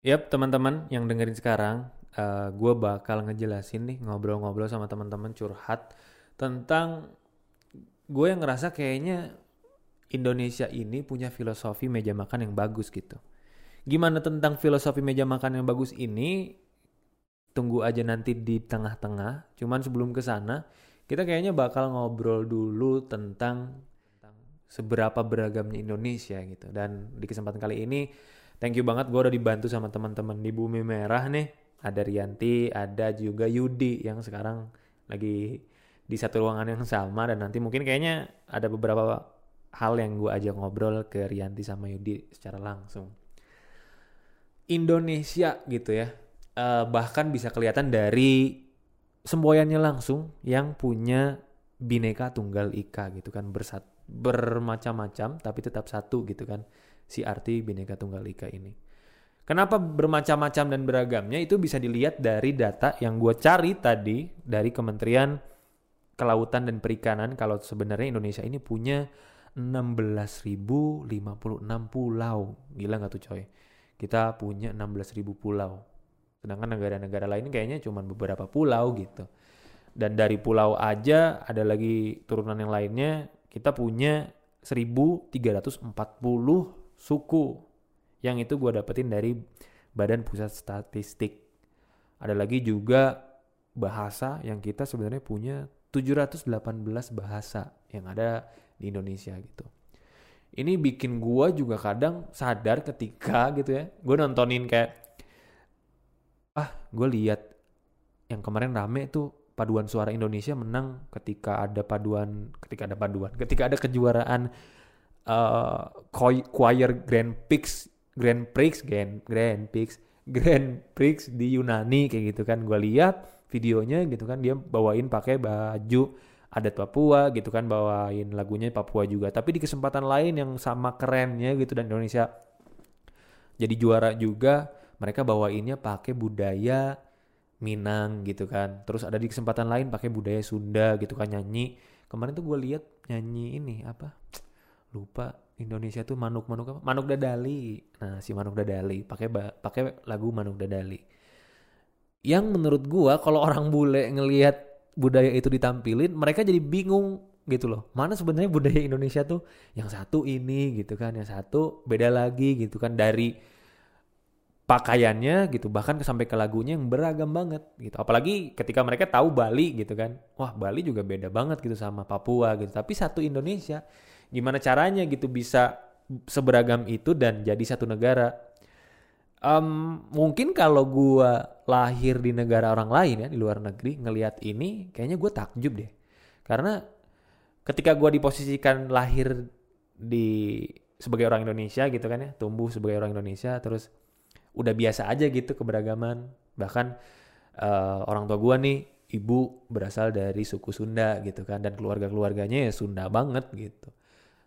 Yap, teman-teman yang dengerin sekarang, uh, gue bakal ngejelasin nih ngobrol-ngobrol sama teman-teman curhat tentang gue yang ngerasa kayaknya Indonesia ini punya filosofi meja makan yang bagus gitu. Gimana tentang filosofi meja makan yang bagus ini? Tunggu aja nanti di tengah-tengah. Cuman sebelum ke sana, kita kayaknya bakal ngobrol dulu tentang seberapa beragamnya Indonesia gitu. Dan di kesempatan kali ini thank you banget gue udah dibantu sama teman-teman di Bumi Merah nih. Ada Rianti, ada juga Yudi yang sekarang lagi di satu ruangan yang sama dan nanti mungkin kayaknya ada beberapa hal yang gue ajak ngobrol ke Rianti sama Yudi secara langsung. Indonesia gitu ya, uh, bahkan bisa kelihatan dari semboyannya langsung yang punya bineka tunggal ika gitu kan bersat bermacam-macam tapi tetap satu gitu kan si arti Bhinneka Tunggal Ika ini. Kenapa bermacam-macam dan beragamnya itu bisa dilihat dari data yang gue cari tadi dari Kementerian Kelautan dan Perikanan kalau sebenarnya Indonesia ini punya 16.056 pulau. Gila nggak tuh coy? Kita punya 16.000 pulau. Sedangkan negara-negara lain kayaknya cuma beberapa pulau gitu. Dan dari pulau aja ada lagi turunan yang lainnya kita punya 1340 suku yang itu gue dapetin dari Badan Pusat Statistik. Ada lagi juga bahasa yang kita sebenarnya punya 718 bahasa yang ada di Indonesia gitu. Ini bikin gue juga kadang sadar ketika gitu ya, gue nontonin kayak, ah gue lihat yang kemarin rame tuh paduan suara Indonesia menang ketika ada paduan, ketika ada paduan, ketika ada kejuaraan uh, choir Grand Prix Grand Prix Grand Grand Prix Grand Prix di Yunani kayak gitu kan. Gue lihat videonya gitu kan. Dia bawain pakai baju adat Papua gitu kan bawain lagunya Papua juga. Tapi di kesempatan lain yang sama kerennya gitu dan Indonesia jadi juara juga mereka bawainnya pakai budaya Minang gitu kan. Terus ada di kesempatan lain pakai budaya Sunda gitu kan nyanyi. Kemarin tuh gue lihat nyanyi ini apa lupa Indonesia tuh manuk manuk apa? Manuk dadali. Nah si manuk dadali pakai pakai lagu manuk dadali. Yang menurut gua kalau orang bule ngelihat budaya itu ditampilin mereka jadi bingung gitu loh. Mana sebenarnya budaya Indonesia tuh? Yang satu ini gitu kan yang satu beda lagi gitu kan dari pakaiannya gitu bahkan sampai ke lagunya yang beragam banget gitu. Apalagi ketika mereka tahu Bali gitu kan. Wah Bali juga beda banget gitu sama Papua gitu. Tapi satu Indonesia gimana caranya gitu bisa seberagam itu dan jadi satu negara? Um, mungkin kalau gue lahir di negara orang lain ya di luar negeri ngelihat ini kayaknya gue takjub deh. Karena ketika gue diposisikan lahir di sebagai orang Indonesia gitu kan ya tumbuh sebagai orang Indonesia terus udah biasa aja gitu keberagaman. Bahkan uh, orang tua gue nih ibu berasal dari suku Sunda gitu kan dan keluarga keluarganya ya Sunda banget gitu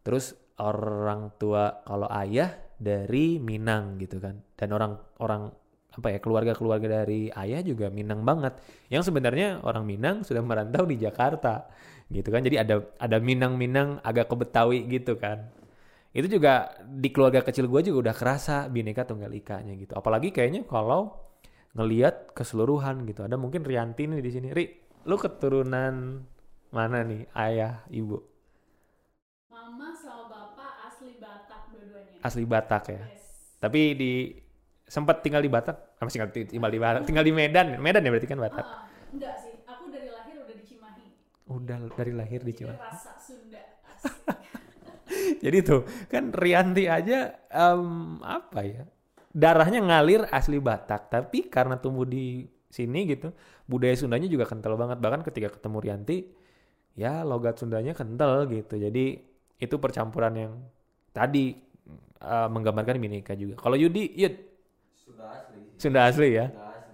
Terus orang tua kalau ayah dari Minang gitu kan. Dan orang orang apa ya keluarga-keluarga dari ayah juga Minang banget. Yang sebenarnya orang Minang sudah merantau di Jakarta gitu kan. Jadi ada ada Minang-Minang agak ke Betawi gitu kan. Itu juga di keluarga kecil gue juga udah kerasa bineka tunggal ikanya gitu. Apalagi kayaknya kalau ngeliat keseluruhan gitu. Ada mungkin Rianti nih di sini. Ri, lu keturunan mana nih ayah ibu? Asli Batak ya. Yes. Tapi di sempat tinggal di Batak, ah, masih tinggal di Batak, tinggal di Medan. Medan ya berarti kan Batak? Uh, enggak sih, aku dari lahir udah di Cimahi. Udah dari lahir di Cimahi. Rasa Sunda. Jadi tuh kan Rianti aja um, apa ya? Darahnya ngalir asli Batak, tapi karena tumbuh di sini gitu, budaya Sundanya juga kental banget. Bahkan ketika ketemu Rianti, ya logat Sundanya kental gitu. Jadi itu percampuran yang tadi uh, menggambarkan Bineka juga. Kalau Yudi, Yud Sunda asli. Sunda asli ya.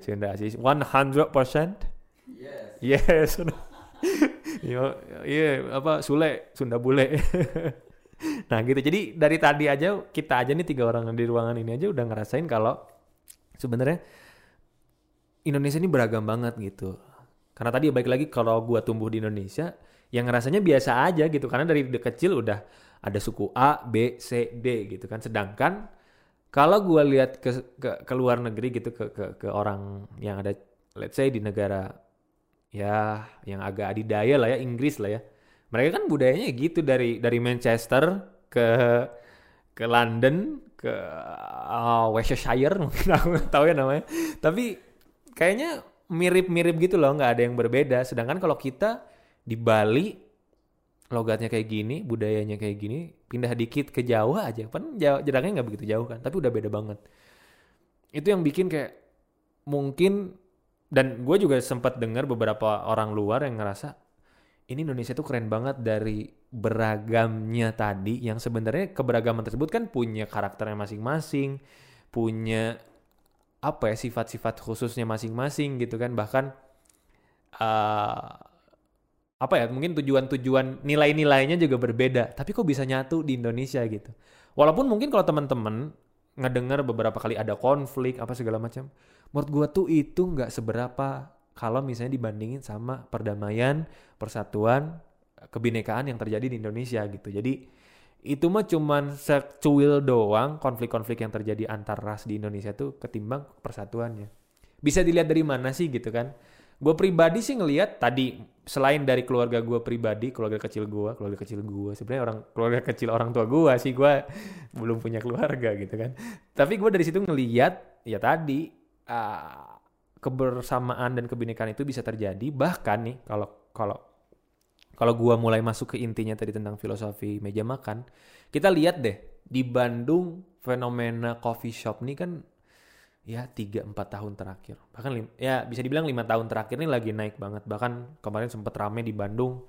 Sunda asli. Sunda asli. 100%. Yes. Yes. Iya, iya apa Sule, Sunda bule. nah gitu. Jadi dari tadi aja kita aja nih tiga orang di ruangan ini aja udah ngerasain kalau sebenarnya Indonesia ini beragam banget gitu. Karena tadi baik lagi kalau gua tumbuh di Indonesia, yang rasanya biasa aja gitu. Karena dari kecil udah ada suku A, B, C, D gitu kan. Sedangkan kalau gue lihat ke, ke ke luar negeri gitu ke ke ke orang yang ada let's say di negara ya yang agak adidaya lah ya Inggris lah ya. Mereka kan budayanya gitu dari dari Manchester ke ke London ke uh, Worcestershire mungkin aku nggak tahu ya namanya. Tapi kayaknya mirip-mirip gitu loh nggak ada yang berbeda. Sedangkan kalau kita di Bali logatnya kayak gini budayanya kayak gini pindah dikit ke Jawa aja. Kan jaraknya nggak begitu jauh kan tapi udah beda banget. Itu yang bikin kayak mungkin dan gue juga sempat dengar beberapa orang luar yang ngerasa ini Indonesia tuh keren banget dari beragamnya tadi yang sebenarnya keberagaman tersebut kan punya karakternya masing-masing, punya apa ya sifat-sifat khususnya masing-masing gitu kan. Bahkan uh, apa ya mungkin tujuan-tujuan nilai-nilainya juga berbeda tapi kok bisa nyatu di Indonesia gitu. Walaupun mungkin kalau teman-teman ngedengar beberapa kali ada konflik apa segala macam menurut gua tuh itu nggak seberapa kalau misalnya dibandingin sama perdamaian persatuan kebinekaan yang terjadi di Indonesia gitu. Jadi itu mah cuman secuil doang konflik-konflik yang terjadi antar ras di Indonesia tuh ketimbang persatuannya. Bisa dilihat dari mana sih gitu kan gue pribadi sih ngelihat tadi selain dari keluarga gue pribadi keluarga kecil gue keluarga kecil gue sebenarnya orang keluarga kecil orang tua gue sih gue belum punya keluarga gitu kan. Tapi gue dari situ ngelihat ya tadi uh, kebersamaan dan kebinekaan itu bisa terjadi. Bahkan nih kalau kalau kalau gua mulai masuk ke intinya tadi tentang filosofi meja makan kita lihat deh di Bandung fenomena coffee shop nih kan ya 3 4 tahun terakhir. Bahkan ya bisa dibilang lima tahun terakhir ini lagi naik banget. Bahkan kemarin sempet rame di Bandung.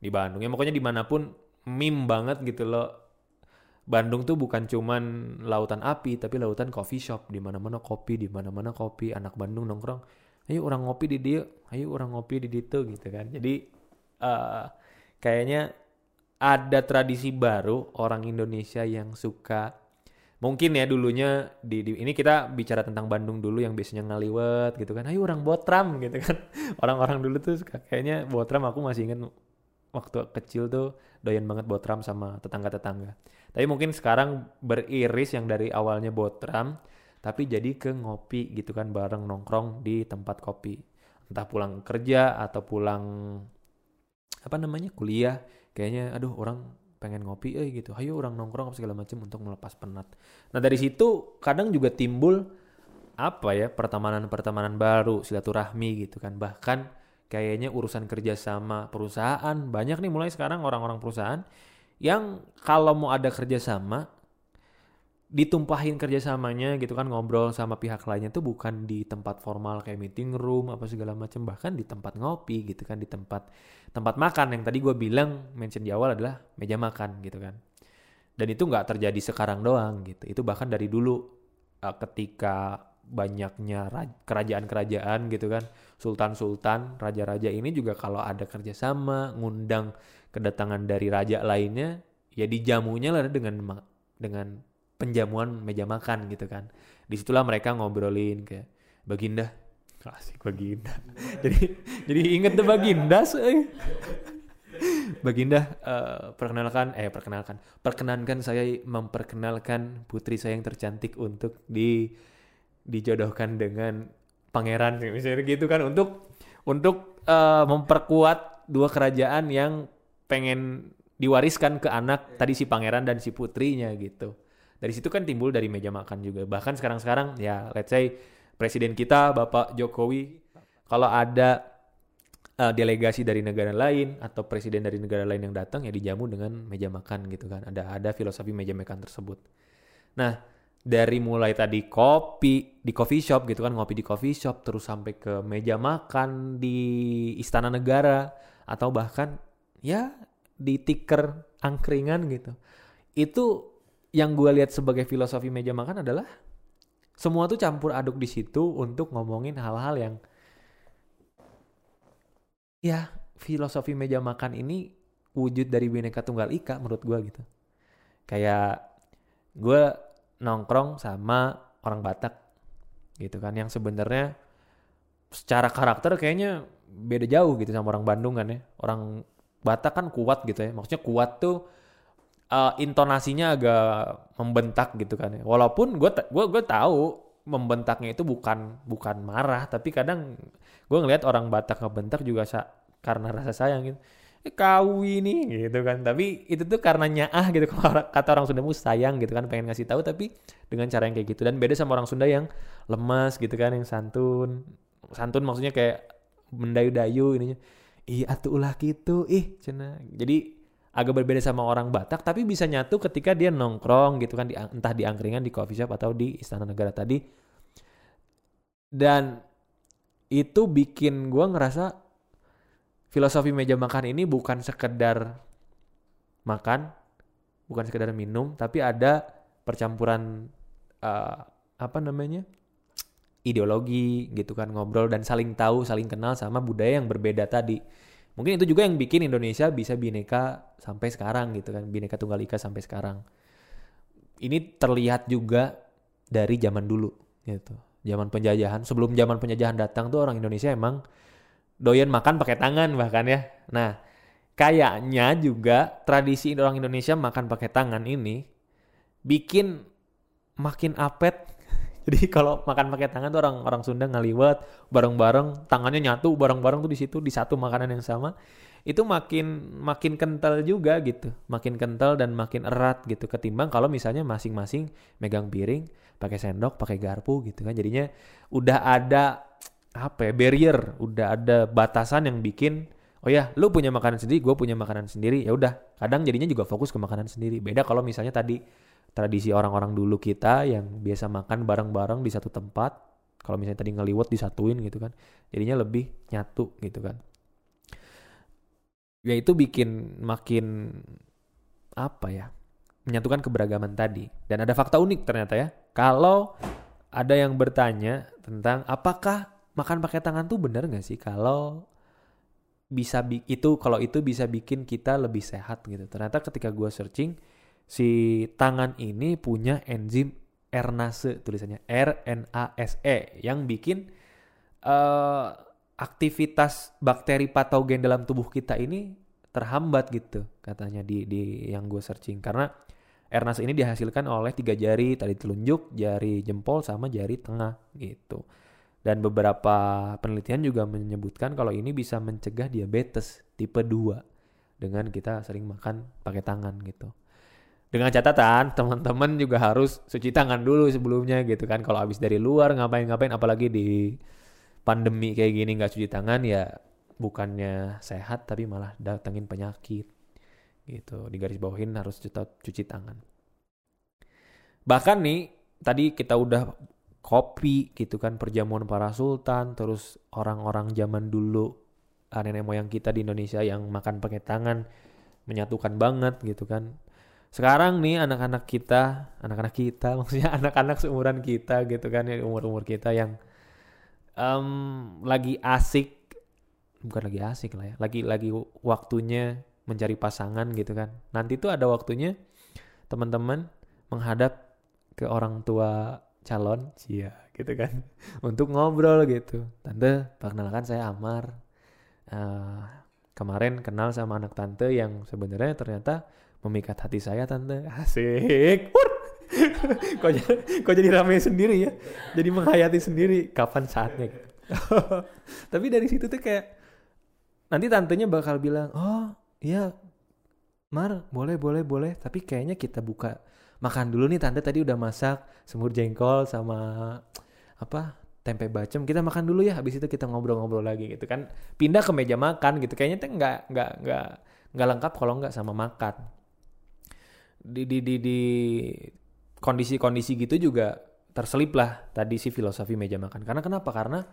Di Bandung ya pokoknya di mana pun meme banget gitu loh. Bandung tuh bukan cuman lautan api tapi lautan coffee shop. Di mana-mana kopi di mana-mana kopi. Anak Bandung nongkrong. Ayo orang ngopi di dia ayo orang ngopi di itu gitu kan. Jadi uh, kayaknya ada tradisi baru orang Indonesia yang suka mungkin ya dulunya di, di ini kita bicara tentang Bandung dulu yang biasanya ngaliwet gitu kan. Ayo orang botram gitu kan. Orang-orang dulu tuh suka, kayaknya botram aku masih ingat waktu kecil tuh doyan banget botram sama tetangga-tetangga. Tapi mungkin sekarang beriris yang dari awalnya botram, tapi jadi ke ngopi gitu kan bareng nongkrong di tempat kopi. Entah pulang kerja atau pulang apa namanya kuliah, kayaknya aduh orang pengen ngopi eh gitu. Ayo orang nongkrong segala macam untuk melepas penat. Nah dari situ kadang juga timbul apa ya pertemanan-pertemanan baru silaturahmi gitu kan bahkan kayaknya urusan kerja sama perusahaan banyak nih mulai sekarang orang-orang perusahaan yang kalau mau ada kerjasama ditumpahin kerjasamanya gitu kan ngobrol sama pihak lainnya tuh bukan di tempat formal kayak meeting room apa segala macam bahkan di tempat ngopi gitu kan di tempat tempat makan. Yang tadi gue bilang mention di awal adalah meja makan gitu kan. Dan itu nggak terjadi sekarang doang gitu. Itu bahkan dari dulu uh, ketika banyaknya kerajaan-kerajaan gitu kan sultan-sultan raja-raja ini juga kalau ada kerjasama ngundang kedatangan dari raja lainnya ya dijamunya lah dengan dengan penjamuan meja makan gitu kan. Di situlah mereka ngobrolin kayak baginda. Klasik baginda. Jadi jadi inget tuh baginda baginda uh, perkenalkan eh perkenalkan. Perkenankan saya memperkenalkan putri saya yang tercantik untuk di dijodohkan dengan pangeran. Misalnya gitu kan untuk untuk uh, memperkuat dua kerajaan yang pengen diwariskan ke anak tadi si pangeran dan si putrinya gitu. Dari situ kan timbul dari meja makan juga. Bahkan sekarang-sekarang ya let's say presiden kita Bapak Jokowi kalau ada uh, delegasi dari negara lain atau presiden dari negara lain yang datang ya dijamu dengan meja makan gitu kan. Ada ada filosofi meja makan tersebut. Nah, dari mulai tadi kopi di coffee shop gitu kan ngopi di coffee shop terus sampai ke meja makan di istana negara atau bahkan ya di tiker angkringan gitu. Itu yang gue lihat sebagai filosofi meja makan adalah semua tuh campur aduk di situ untuk ngomongin hal-hal yang ya filosofi meja makan ini wujud dari bineka tunggal ika menurut gue gitu. Kayak gue nongkrong sama orang Batak gitu kan yang sebenarnya secara karakter kayaknya beda jauh gitu sama orang Bandung kan ya. Orang Batak kan kuat gitu ya. Maksudnya kuat tuh eh, intonasinya agak membentak gitu kan ya. Walaupun gue gue gue tahu membentaknya itu bukan bukan marah, tapi kadang gue ngelihat orang Batak ngebentak juga sa- karena rasa sayang gitu. Eh, kau ini gitu kan. Tapi itu tuh karena nyaah gitu kata orang Sunda sayang gitu kan pengen ngasih tahu tapi dengan cara yang kayak gitu dan beda sama orang Sunda yang lemas gitu kan yang santun. Santun maksudnya kayak mendayu-dayu ininya. Ih atuh ulah gitu. Ih cenah. Jadi agak berbeda sama orang Batak tapi bisa nyatu ketika dia nongkrong gitu kan di, entah di angkringan di coffee shop atau di istana negara tadi. Dan itu bikin gua ngerasa filosofi meja makan ini bukan sekedar makan bukan sekedar minum tapi ada percampuran eh, apa namanya ideologi gitu kan ngobrol dan saling tahu saling kenal sama budaya yang berbeda tadi Mungkin itu juga yang bikin Indonesia bisa bineka sampai sekarang gitu kan, bineka tunggal ika sampai sekarang. Ini terlihat juga dari zaman dulu gitu. Zaman penjajahan, sebelum zaman penjajahan datang tuh orang Indonesia emang doyan makan pakai tangan bahkan ya. Nah, kayaknya juga tradisi orang Indonesia makan pakai tangan ini bikin makin apet jadi kalau makan pakai tangan tuh orang orang Sunda ngaliwat bareng-bareng, tangannya nyatu bareng-bareng tuh di situ di satu makanan yang sama. Itu makin makin kental juga gitu. Makin kental dan makin erat gitu ketimbang kalau misalnya masing-masing megang piring, pakai sendok, pakai garpu gitu kan. Jadinya udah ada apa ya barrier, udah ada batasan yang bikin oh ya lu punya makanan sendiri, gue punya makanan sendiri. Ya udah, kadang jadinya juga fokus ke makanan sendiri. Beda kalau misalnya tadi tradisi orang-orang dulu kita yang biasa makan bareng-bareng di satu tempat. Kalau misalnya tadi ngeliwat disatuin gitu kan. Jadinya lebih nyatu gitu kan. Ya itu bikin makin apa ya menyatukan keberagaman tadi. Dan ada fakta unik ternyata ya. Kalau ada yang bertanya tentang apakah makan pakai tangan tuh bener nggak sih? Kalau bisa bi- itu kalau itu bisa bikin kita lebih sehat gitu. Ternyata ketika gua searching si tangan ini punya enzim RNase tulisannya RNASE yang bikin eh, aktivitas bakteri patogen dalam tubuh kita ini terhambat gitu katanya di di yang gue searching karena RNase ini dihasilkan oleh tiga jari tadi telunjuk, jari jempol sama jari tengah gitu. Dan beberapa penelitian juga menyebutkan kalau ini bisa mencegah diabetes tipe 2 dengan kita sering makan pakai tangan gitu. Dengan catatan teman-teman juga harus cuci tangan dulu sebelumnya gitu kan. Kalau habis dari luar ngapain-ngapain apalagi di pandemi kayak gini nggak cuci tangan ya bukannya sehat tapi malah datengin penyakit gitu. Di garis bawahin harus tetap cuci tangan. Bahkan nih tadi kita udah kopi gitu kan perjamuan para sultan terus orang-orang zaman dulu nenek moyang kita di Indonesia yang makan pakai tangan menyatukan banget gitu kan sekarang nih anak-anak kita anak-anak kita maksudnya anak-anak seumuran kita gitu kan ya umur-umur kita yang em, lagi asik bukan lagi asik lah ya lagi lagi waktunya mencari pasangan gitu kan. Nanti tuh ada waktunya teman-teman menghadap ke orang tua calon cia gitu kan untuk ngobrol gitu. Tante perkenalkan saya Amar. Eh, kemarin kenal sama anak tante yang sebenarnya ternyata memikat hati saya tante. Asik. Wur. kok jadi, kok jadi rame sendiri ya? Jadi menghayati sendiri. Kapan saatnya? Tapi dari situ tuh kayak nanti tantenya bakal bilang oh iya Mar boleh boleh boleh. Tapi kayaknya kita buka makan dulu nih tante tadi udah masak semur jengkol sama apa tempe bacem kita makan dulu ya habis itu kita ngobrol-ngobrol lagi gitu kan. Pindah ke meja makan gitu kayaknya tuh nggak nggak nggak nggak lengkap kalau nggak sama makan. Di di di di kondisi-kondisi gitu juga terselip lah tadi si filosofi meja makan. Karena kenapa? Karena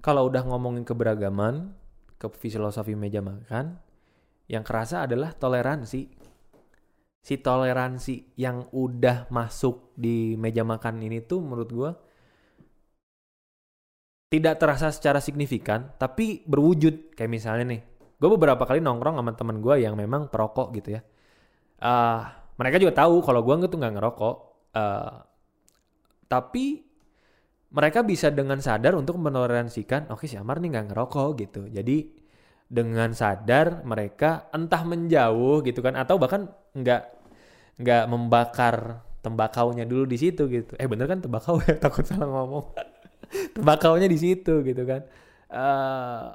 kalau udah ngomongin keberagaman ke filosofi meja makan yang kerasa adalah toleransi. Si toleransi yang udah masuk di meja makan ini tuh menurut gua tidak terasa secara signifikan tapi berwujud. Kayak misalnya nih gue beberapa kali nongkrong sama teman gue yang memang perokok gitu ya. Ah, mereka juga tahu kalau gue tuh nggak ngerokok. Ah, tapi mereka bisa dengan sadar untuk menoleransikan oke si Amar nih nggak ngerokok gitu. Jadi dengan sadar mereka entah menjauh gitu kan atau bahkan nggak nggak membakar tembakaunya dulu di situ gitu. Eh bener kan tembakau ya? Takut salah ngomong tembakaunya di situ gitu kan. Eh,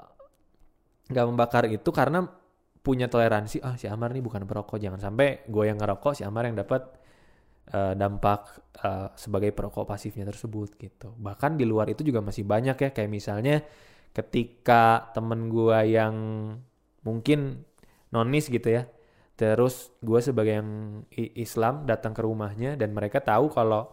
nggak membakar itu karena punya toleransi ah si Amar nih bukan perokok jangan sampai gue yang ngerokok si Amar yang dapat eh, dampak eh, sebagai perokok pasifnya tersebut gitu. Bahkan di luar itu juga masih banyak ya kayak misalnya ketika temen gue yang mungkin nonis gitu ya terus gue sebagai yang Islam datang ke rumahnya dan mereka tahu kalau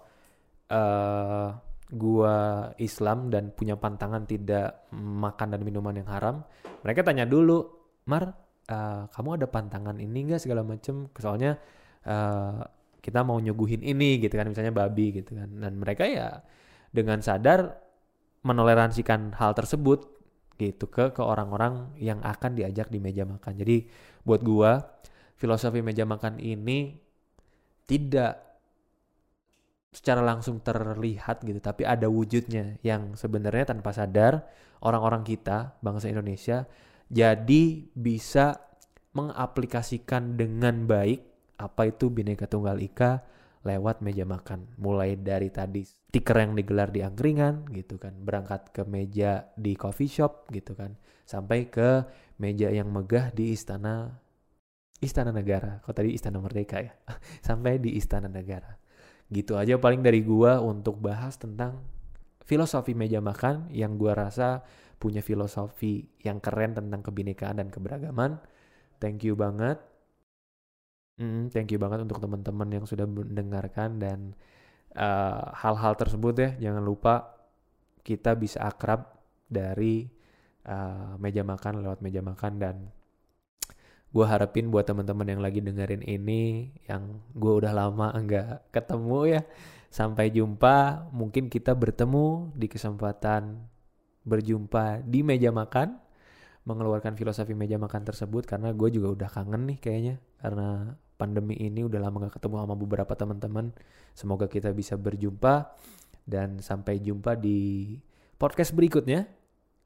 eh gue Islam dan punya pantangan tidak makan dan minuman yang haram mereka tanya dulu Mar eh, kamu ada pantangan ini enggak segala macem? Soalnya eh, kita mau nyuguhin ini gitu kan misalnya babi gitu kan. Dan mereka ya dengan sadar menoleransikan hal tersebut gitu ke ke orang-orang yang akan diajak di meja makan. Jadi buat gua filosofi meja makan ini tidak secara langsung terlihat gitu tapi ada wujudnya yang sebenarnya tanpa sadar orang-orang kita bangsa Indonesia jadi bisa mengaplikasikan dengan baik apa itu Bhinneka Tunggal Ika lewat meja makan. Mulai dari tadi stiker yang digelar di angkringan gitu kan, berangkat ke meja di coffee shop gitu kan, sampai ke meja yang megah di istana Istana Negara. Kok tadi Istana Merdeka ya? sampai di Istana Negara. Gitu aja paling dari gua untuk bahas tentang filosofi meja makan yang gua rasa punya filosofi yang keren tentang kebinekaan dan keberagaman. Thank you banget. Mm, thank you banget untuk teman-teman yang sudah mendengarkan dan eh, hal-hal tersebut ya jangan lupa kita bisa akrab dari eh, meja makan lewat meja makan dan gue harapin buat teman-teman yang lagi dengerin ini yang gue udah lama nggak ketemu ya sampai jumpa. Mungkin kita bertemu di kesempatan berjumpa di meja makan mengeluarkan filosofi meja makan tersebut karena gue juga udah kangen nih kayaknya karena pandemi ini udah lama gak ketemu sama beberapa teman-teman. Semoga kita bisa berjumpa dan sampai jumpa di podcast berikutnya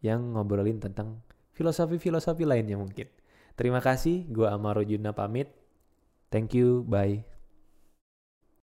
yang ngobrolin tentang filosofi-filosofi lainnya mungkin terima kasih gue Amaro Juna pamit. Thank you bye